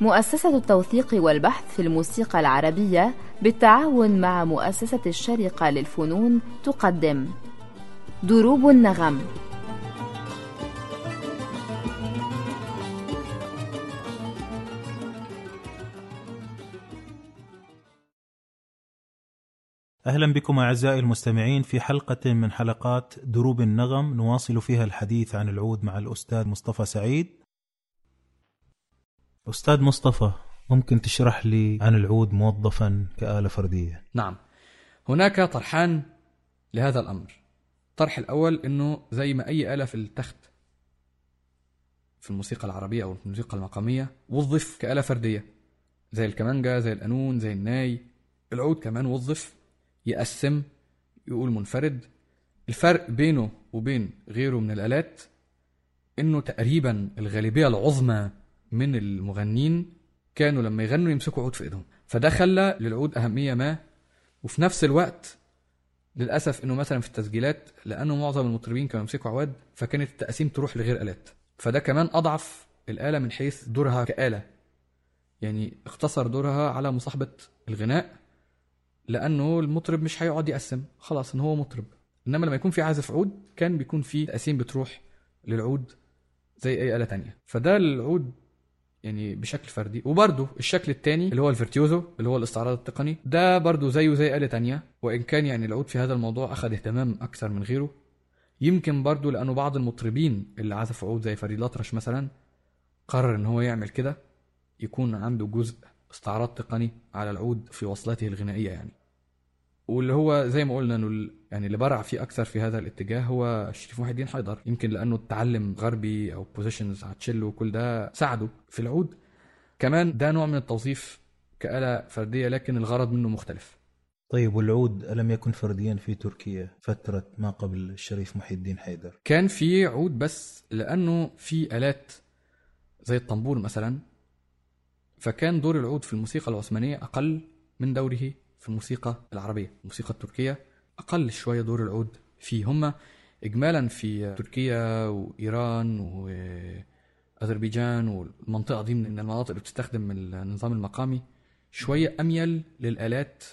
مؤسسة التوثيق والبحث في الموسيقى العربية بالتعاون مع مؤسسة الشرقة للفنون تقدم. دروب النغم. أهلا بكم أعزائي المستمعين في حلقة من حلقات دروب النغم. نواصل فيها الحديث عن العود مع الأستاذ مصطفى سعيد. أستاذ مصطفى ممكن تشرح لي عن العود موظفا كآلة فردية؟ نعم. هناك طرحان لهذا الأمر. الطرح الأول أنه زي ما أي آلة في التخت في الموسيقى العربية أو الموسيقى المقامية وظف كآلة فردية. زي الكمانجا زي القانون زي الناي. العود كمان وظف يقسم يقول منفرد. الفرق بينه وبين غيره من الآلات إنه تقريبا الغالبية العظمى من المغنين كانوا لما يغنوا يمسكوا عود في إيدهم. فده خلى للعود أهمية ما. وفي نفس الوقت للأسف إنه مثلا في التسجيلات لأنه معظم المطربين كانوا يمسكوا عواد فكانت التقسيم تروح لغير آلات. فده كمان أضعف الآلة من حيث دورها كآلة. يعني اختصر دورها على مصاحبة الغناء. لأنه المطرب مش هيقعد يقسم. خلاص إن هو مطرب. إنما لما يكون في عازف عود كان بيكون في تقسيم بتروح للعود زي أي آلة تانية. فده العود يعني بشكل فردي. وبرده الشكل الثاني اللي هو الفيرتيوزو اللي هو الاستعراض التقني ده برده زيه زي آلة تانية. وإن كان يعني العود في هذا الموضوع أخذ اهتمام أكثر من غيره. يمكن برده لأنه بعض المطربين اللي عزفوا عود زي فريد الأطرش مثلا قرر إن هو يعمل كده يكون عنده جزء استعراض تقني على العود في وصلاته الغنائية يعني. واللي هو زي ما قلنا إنه يعني اللي برع فيه أكثر في هذا الاتجاه هو شريف محي الدين حيدر. يمكن لأنه التعلم غربي أو بوزيشنز على تشيلو وكل ده ساعده في العود. كمان ده نوع من التوظيف كآلة فردية لكن الغرض منه مختلف. طيب والعود ألم يكن فرديا في تركيا فترة ما قبل الشريف محي الدين حيدر؟ كان في عود بس لأنه في آلات زي الطنبور مثلا فكان دور العود في الموسيقى العثمانية أقل من دوره في الموسيقى العربية. الموسيقى التركية أقل شوية دور العود فيه. هم إجمالا في تركيا وإيران وأذربيجان والمنطقة دي من المناطق اللي بتستخدم النظام المقامي. شوية أميل للآلات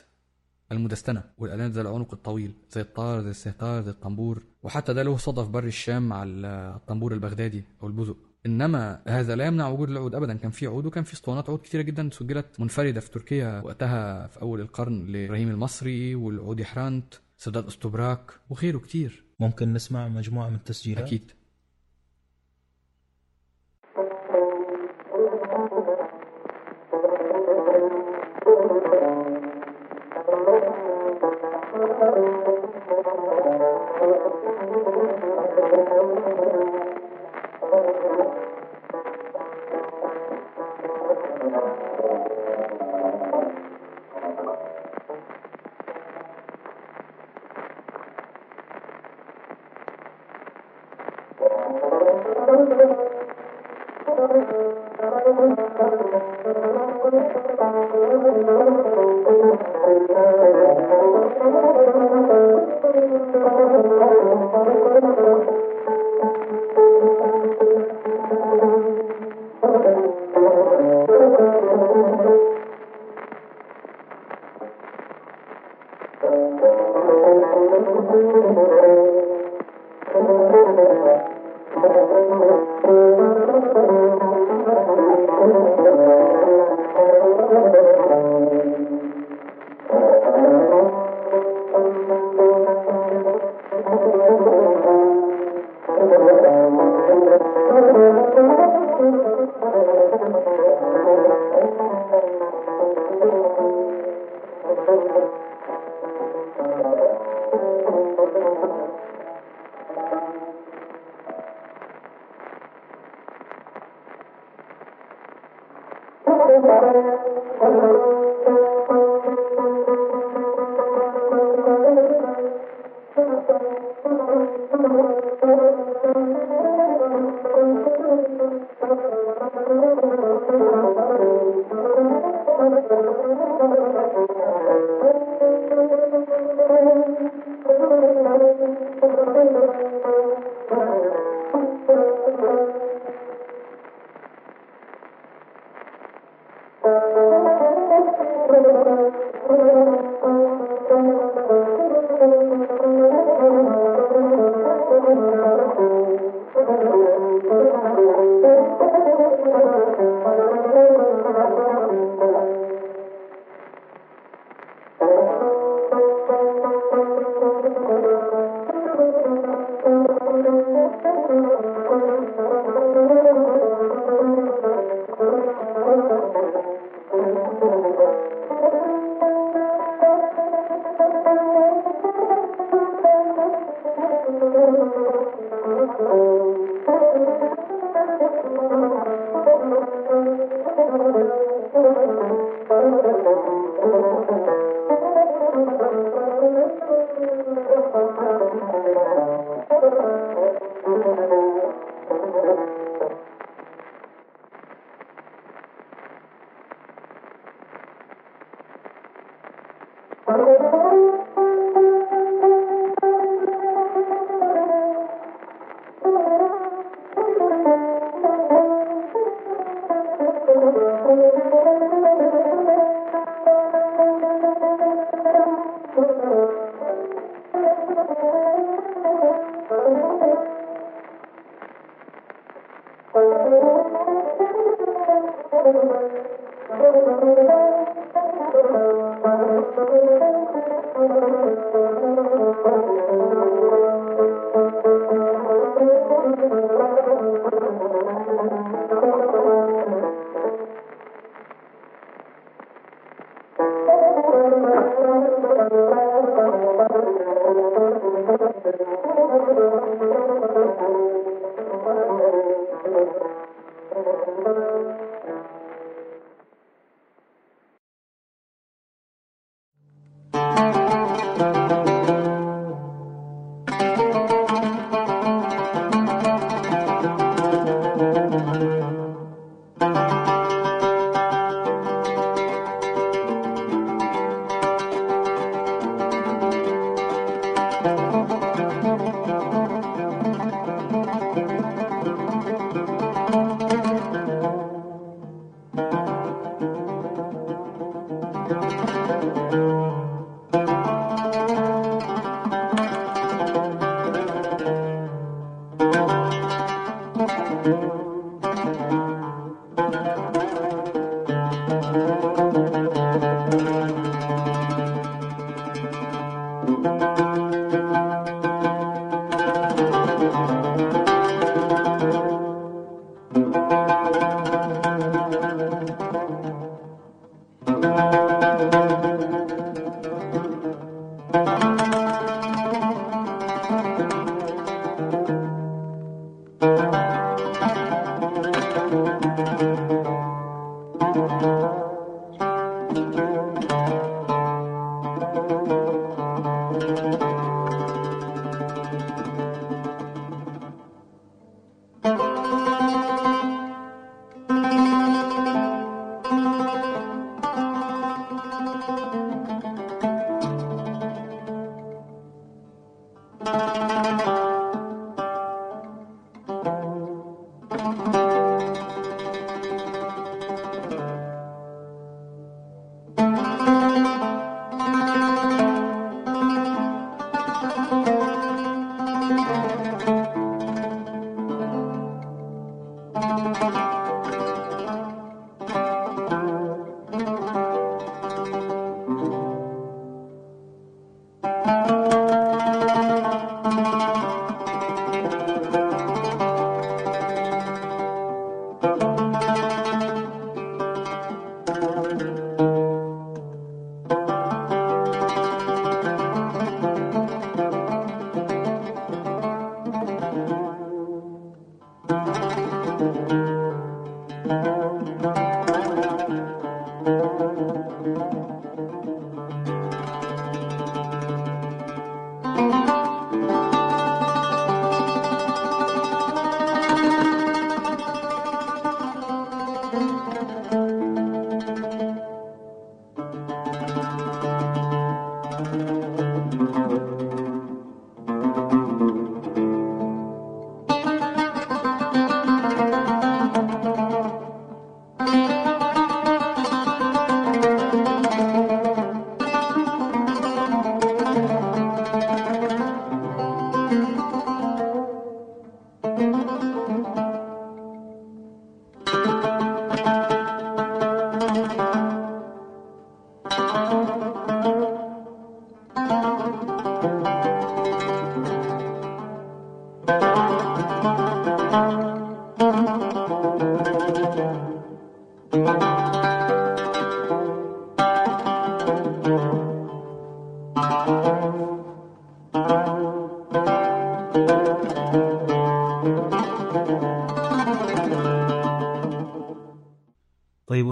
المدستنة والآلات ذات العنق الطويل زي الطار زي السهتار زي الطنبور. وحتى ده له صدى في بر الشام مع الطنبور البغدادي أو البزق. إنما هذا لا يمنع وجود العود ابدا. كان في عود وكان في اسطوانات عود كثيره جدا سجلت منفردة في تركيا وقتها في أول القرن لابراهيم المصري والعودي حرانت سداد أستبراك وغيره كتير. ممكن نسمع مجموعة من التسجيلات؟ أكيد.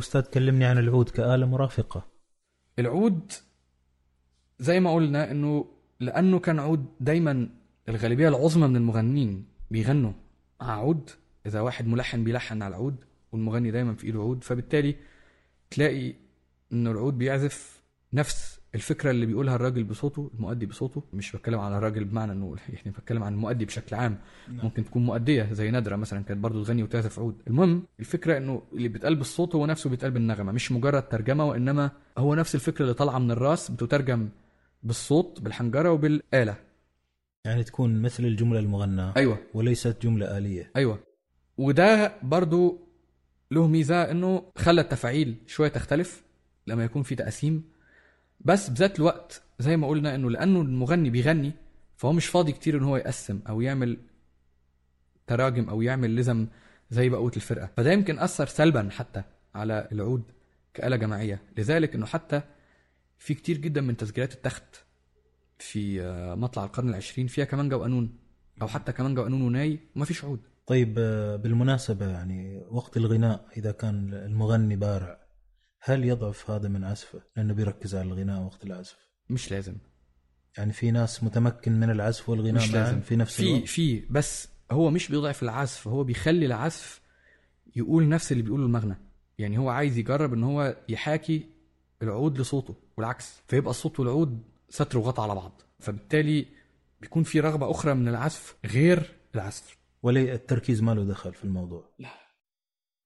أستاذ كلمني عن العود كآلة مرافقة. العود زي ما قلنا إنه لأنه كان عود دايما الغالبية العظمى من المغنيين بيغنوا. مع عود إذا واحد ملحن بيلحن على العود والمغني دايما في إيده عود فبالتالي تلاقي إنه العود بيعزف نفس الفكرة اللي بيقولها الراجل بصوته المؤدي بصوته مش بتكلم على الراجل بمعنى إنه يعني بتكلم عن المؤدي بشكل عام. نعم. ممكن تكون مؤدية زي نادرة مثلا كانت برضو تغني وتعزف عود. المهم الفكرة إنه اللي بيتقال بالصوت هو نفسه بيتقال بالنغمة مش مجرد ترجمة وإنما هو نفس الفكرة اللي طالعة من الرأس بتترجم بالصوت بالحنجرة وبالآلة. يعني تكون مثل الجملة المغناة أيوه. وليست جملة آلية. أيوه. وده برضو له ميزة إنه خلى التفاعيل شوية تختلف لما يكون في تقاسيم بس بذات الوقت زي ما قلنا إنه لأنه المغني بيغني فهو مش فاضي كتير ان هو يقسم أو يعمل تراجم أو يعمل لزم زي بقيه الفرقة. فده يمكن أثر سلبا حتى على العود كآلة جماعية. لذلك إنه حتى في كتير جدا من تسجيلات التخت في آه، مطلع القرن العشرين فيها كمانجا وقانون أو حتى كمانجا وقانون وناي وما فيش عود. طيب آه، بالمناسبة يعني وقت الغناء إذا كان المغني بارع هل يضعف هذا من عزفه؟ لأنه بيركز على الغناء وقت العزف. مش لازم. يعني في ناس متمكن من العزف والغناء مش لازم. في نفس في الوقت. في بس هو مش بيضعف العزف هو بيخلي العزف يقول نفس اللي بيقوله المغنى. يعني هو عايز يجرب إن هو يحاكي العود لصوته والعكس فيبقى الصوت والعود ستر وغطى على بعض. فبالتالي بيكون في رغبة أخرى من العزف غير العزف. ولي التركيز ما له دخل في الموضوع؟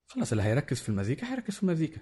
خلاص اللي هيركز في المزيكا هيركز في المزيكا.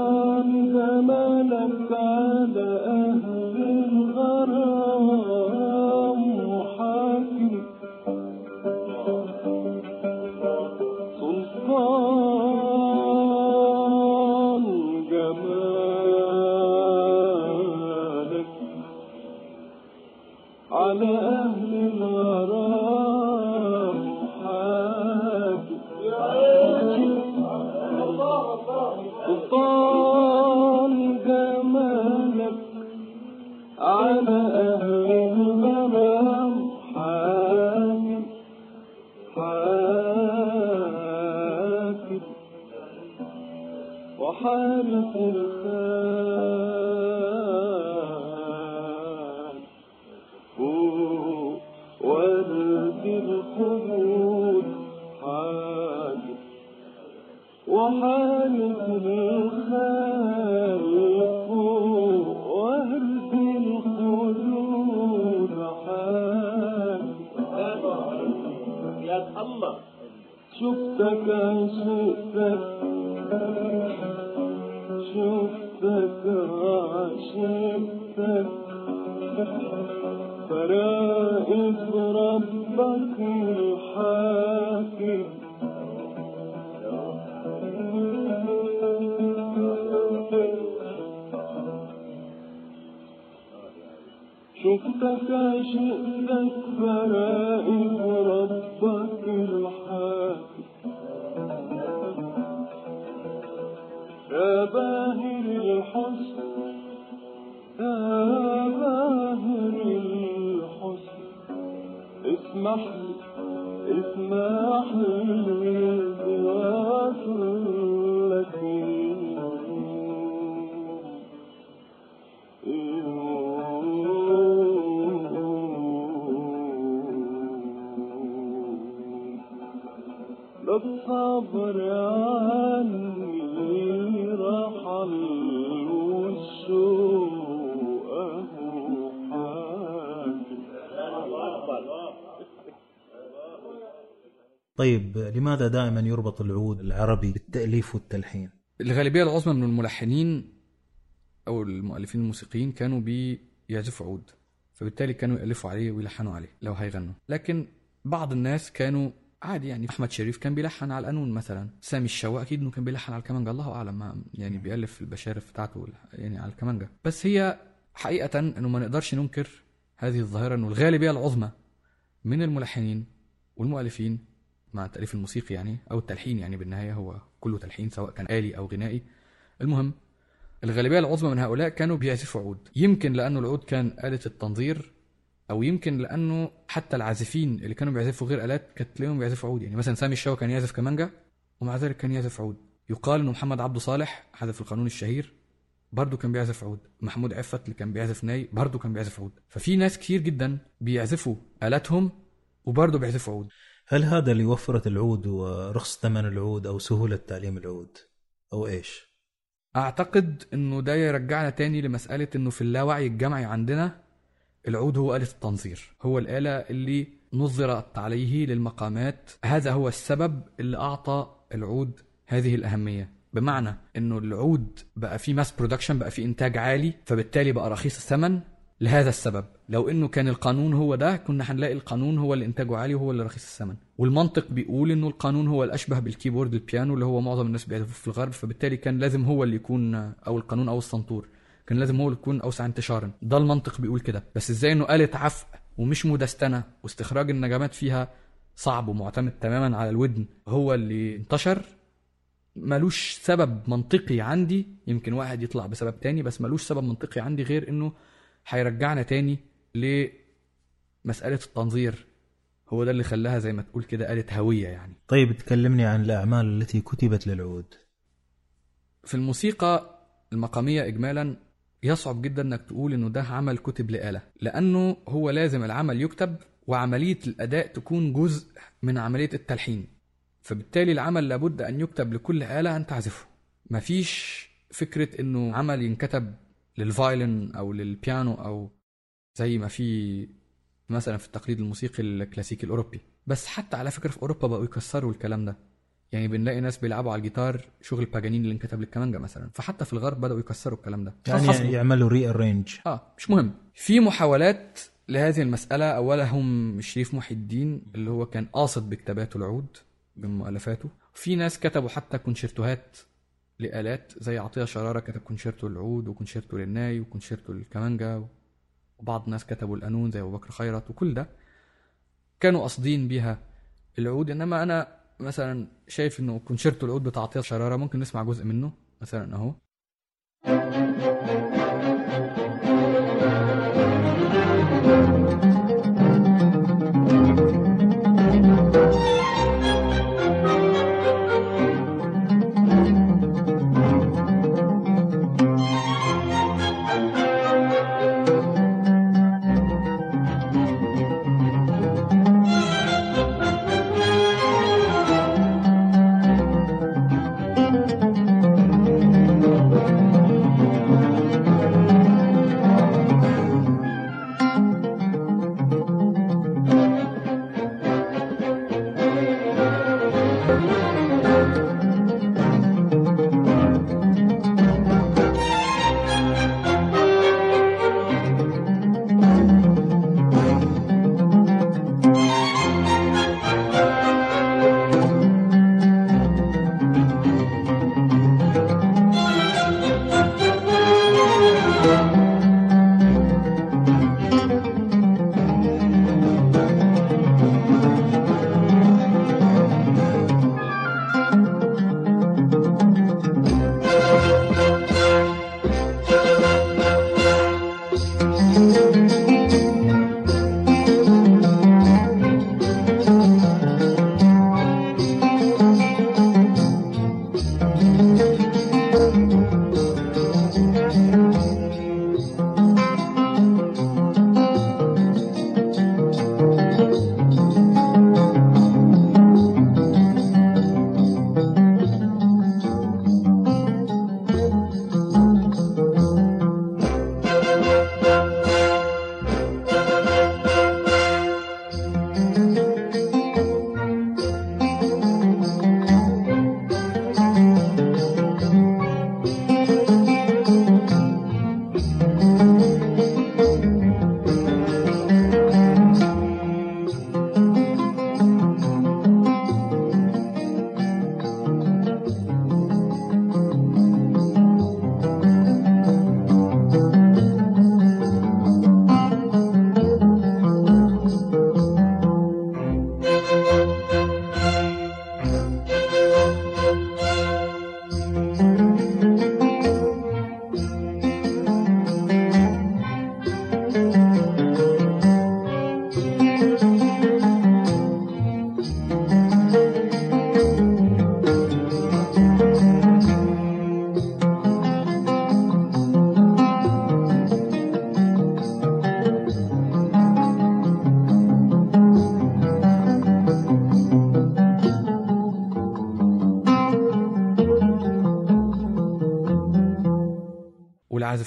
سلطان زمانك على أهل وحارس شفتك عشقتك فرائف ربك الحاكم طيب لماذا دائما يربط العود العربي بالتأليف والتلحين؟ الغالبية العظمى من الملحنين أو المؤلفين الموسيقيين كانوا بيعزفوا عود فبالتالي كانوا يألفوا عليه ويلحنوا عليه لو هيغنوا. لكن بعض الناس كانوا عادي يعني أحمد شريف كان بيلحن على القانون مثلا سامي الشوا أكيد إنه كان بيلحن على الكمانجا الله أعلم ما يعني بيألف البشارف بتاعته يعني على الكمانجا بس هي حقيقة إنه ما نقدرش ننكر هذه الظاهرة إنه الغالبية العظمى من الملحنين والمؤلفين مع التأليف الموسيقي يعني أو التلحين يعني بالنهاية هو كله تلحين سواء كان آلي أو غنائي. المهم الغالبية العظمى من هؤلاء كانوا بيعزفوا عود. يمكن لأنه العود كان آلة التنظير أو يمكن لأنه حتى العازفين اللي كانوا بيعزفوا غير آلات كانت تلاقيهم بيعزفوا عود. يعني مثلا سامي الشوا كان يعزف كمانجا ومع ذلك كان يعزف عود. يقال إنه محمد عبده صالح حذف القانون الشهير برضه كان بيعزف عود. محمود عفت اللي كان بيعزف ناي برضه كان بيعزف عود. ففي ناس كتير جدا بيعزفوا آلاتهم وبرضه بيعزفوا عود. هل هذا لوفرة العود ورخص ثمن العود أو سهولة تعليم العود؟ أو إيش؟ أعتقد إنه ده يرجعنا تاني لمسألة إنه في اللاوعي الجمعي عندنا العود هو آلة التنظير هو الآلة اللي نظرت عليه للمقامات. هذا هو السبب اللي أعطى العود هذه الأهمية. بمعنى إنه العود بقى فيه mass production بقى فيه إنتاج عالي فبالتالي بقى رخيص الثمن. لهذا السبب. لو إنه كان القانون هو ده كنا هنلاقي القانون هو اللي إنتاجه عالي وهو اللي رخيص الثمن. والمنطق بيقول إنه القانون هو الأشبه بال keyboard البيانو اللي هو معظم الناس بيعزفوه في الغرب. فبالتالي كان لازم هو اللي يكون أو القانون أو السنتور. كان لازم هو اللي يكون أوسع انتشارا. ده المنطق بيقول كده. بس إزاي إنه آلة عفق ومش مدستنة واستخراج النغمات فيها صعب ومعتمد تماما على الودن هو اللي انتشر؟ ملوش سبب منطقي عندي. يمكن واحد يطلع بسبب تاني بس ملوش سبب منطقي عندي غير إنه هيرجعنا تاني لمسألة التنظير. هو ده اللي خلاها زي ما تقول كده آلة هوية يعني. طيب تكلمني عن الأعمال التي كتبت للعود. في الموسيقى المقامية إجمالا يصعب جدا إنك تقول إنه ده عمل كتب لآلة لأنه هو لازم العمل يكتب وعملية الأداء تكون جزء من عملية التلحين. فبالتالي العمل لابد أن يكتب لكل آلة أن تعزفه مفيش فكرة إنه عمل ينكتب للفايلن أو للبيانو أو زي ما في مثلا في التقليد الموسيقي الكلاسيكي الأوروبي. بس حتى على فكرة في أوروبا بقوا يكسروا الكلام ده. يعني بنلاقي ناس بيلعبوا على الجيتار شغل باجانين اللي انكتب للكمانجا مثلا. فحتى في الغرب بدأوا يكسروا الكلام ده. يعني. يعملوا rearrange آه مش مهم. في محاولات لهذه المسألة. أولهم الشريف محي الدين اللي هو كان قاصد بكتاباته العود بمؤلفاته. في ناس كتبوا حتى كونشيرتوهات لآلات زي عطية شرارة كتب كونشيرتو للعود وكونشيرتو للناي وكونشيرتو للكمانجا وبعض الناس كتبوا القانون زي أبو بكر خيرت وكل ده كانوا قاصدين بيها العود. إنما أنا مثلا شايف إنه كونشيرتو العود بتاع عطية شرارة ممكن نسمع جزء منه مثلا أهو.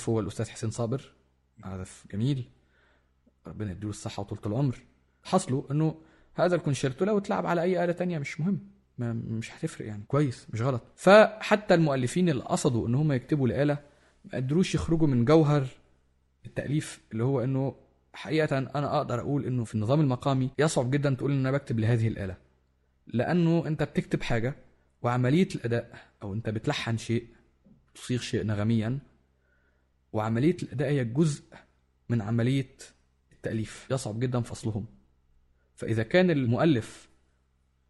العازف هو الأستاذ حسين صابر. عازف جميل. ربنا يديله الصحة وطولة العمر. حصله إنه هذا الكونشيرتو لو اتلعب على أي آلة تانية مش مهم. ما مش هتفرق يعني. كويس. مش غلط. فحتى المؤلفين اللي قصدوا إن هم يكتبوا لآلة ما قدروش يخرجوا من جوهر التأليف اللي هو إنه حقيقة أنا أقدر أقول إنه في النظام المقامي يصعب جدا تقول إن أنا بكتب لهذه الآلة. لأنه أنت بتكتب حاجة وعملية الأداء أو أنت بتلحن شيء تصيغ شيء نغميا وعملية الأداء هي جزء من عملية التأليف. يصعب جدا فصلهم. فإذا كان المؤلف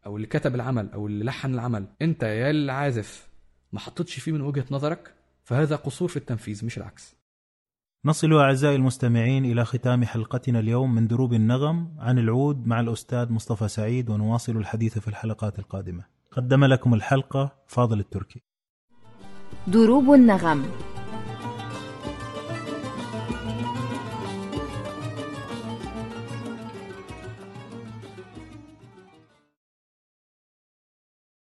أو اللي كتب العمل أو اللي لحن العمل أنت يا العازف ما حطيتش فيه من وجهة نظرك فهذا قصور في التنفيذ مش العكس. نصل أعزائي المستمعين إلى ختام حلقتنا اليوم من دروب النغم عن العود مع الأستاذ مصطفى سعيد ونواصل الحديث في الحلقات القادمة. قدم لكم الحلقة فاضل التركي. دروب النغم.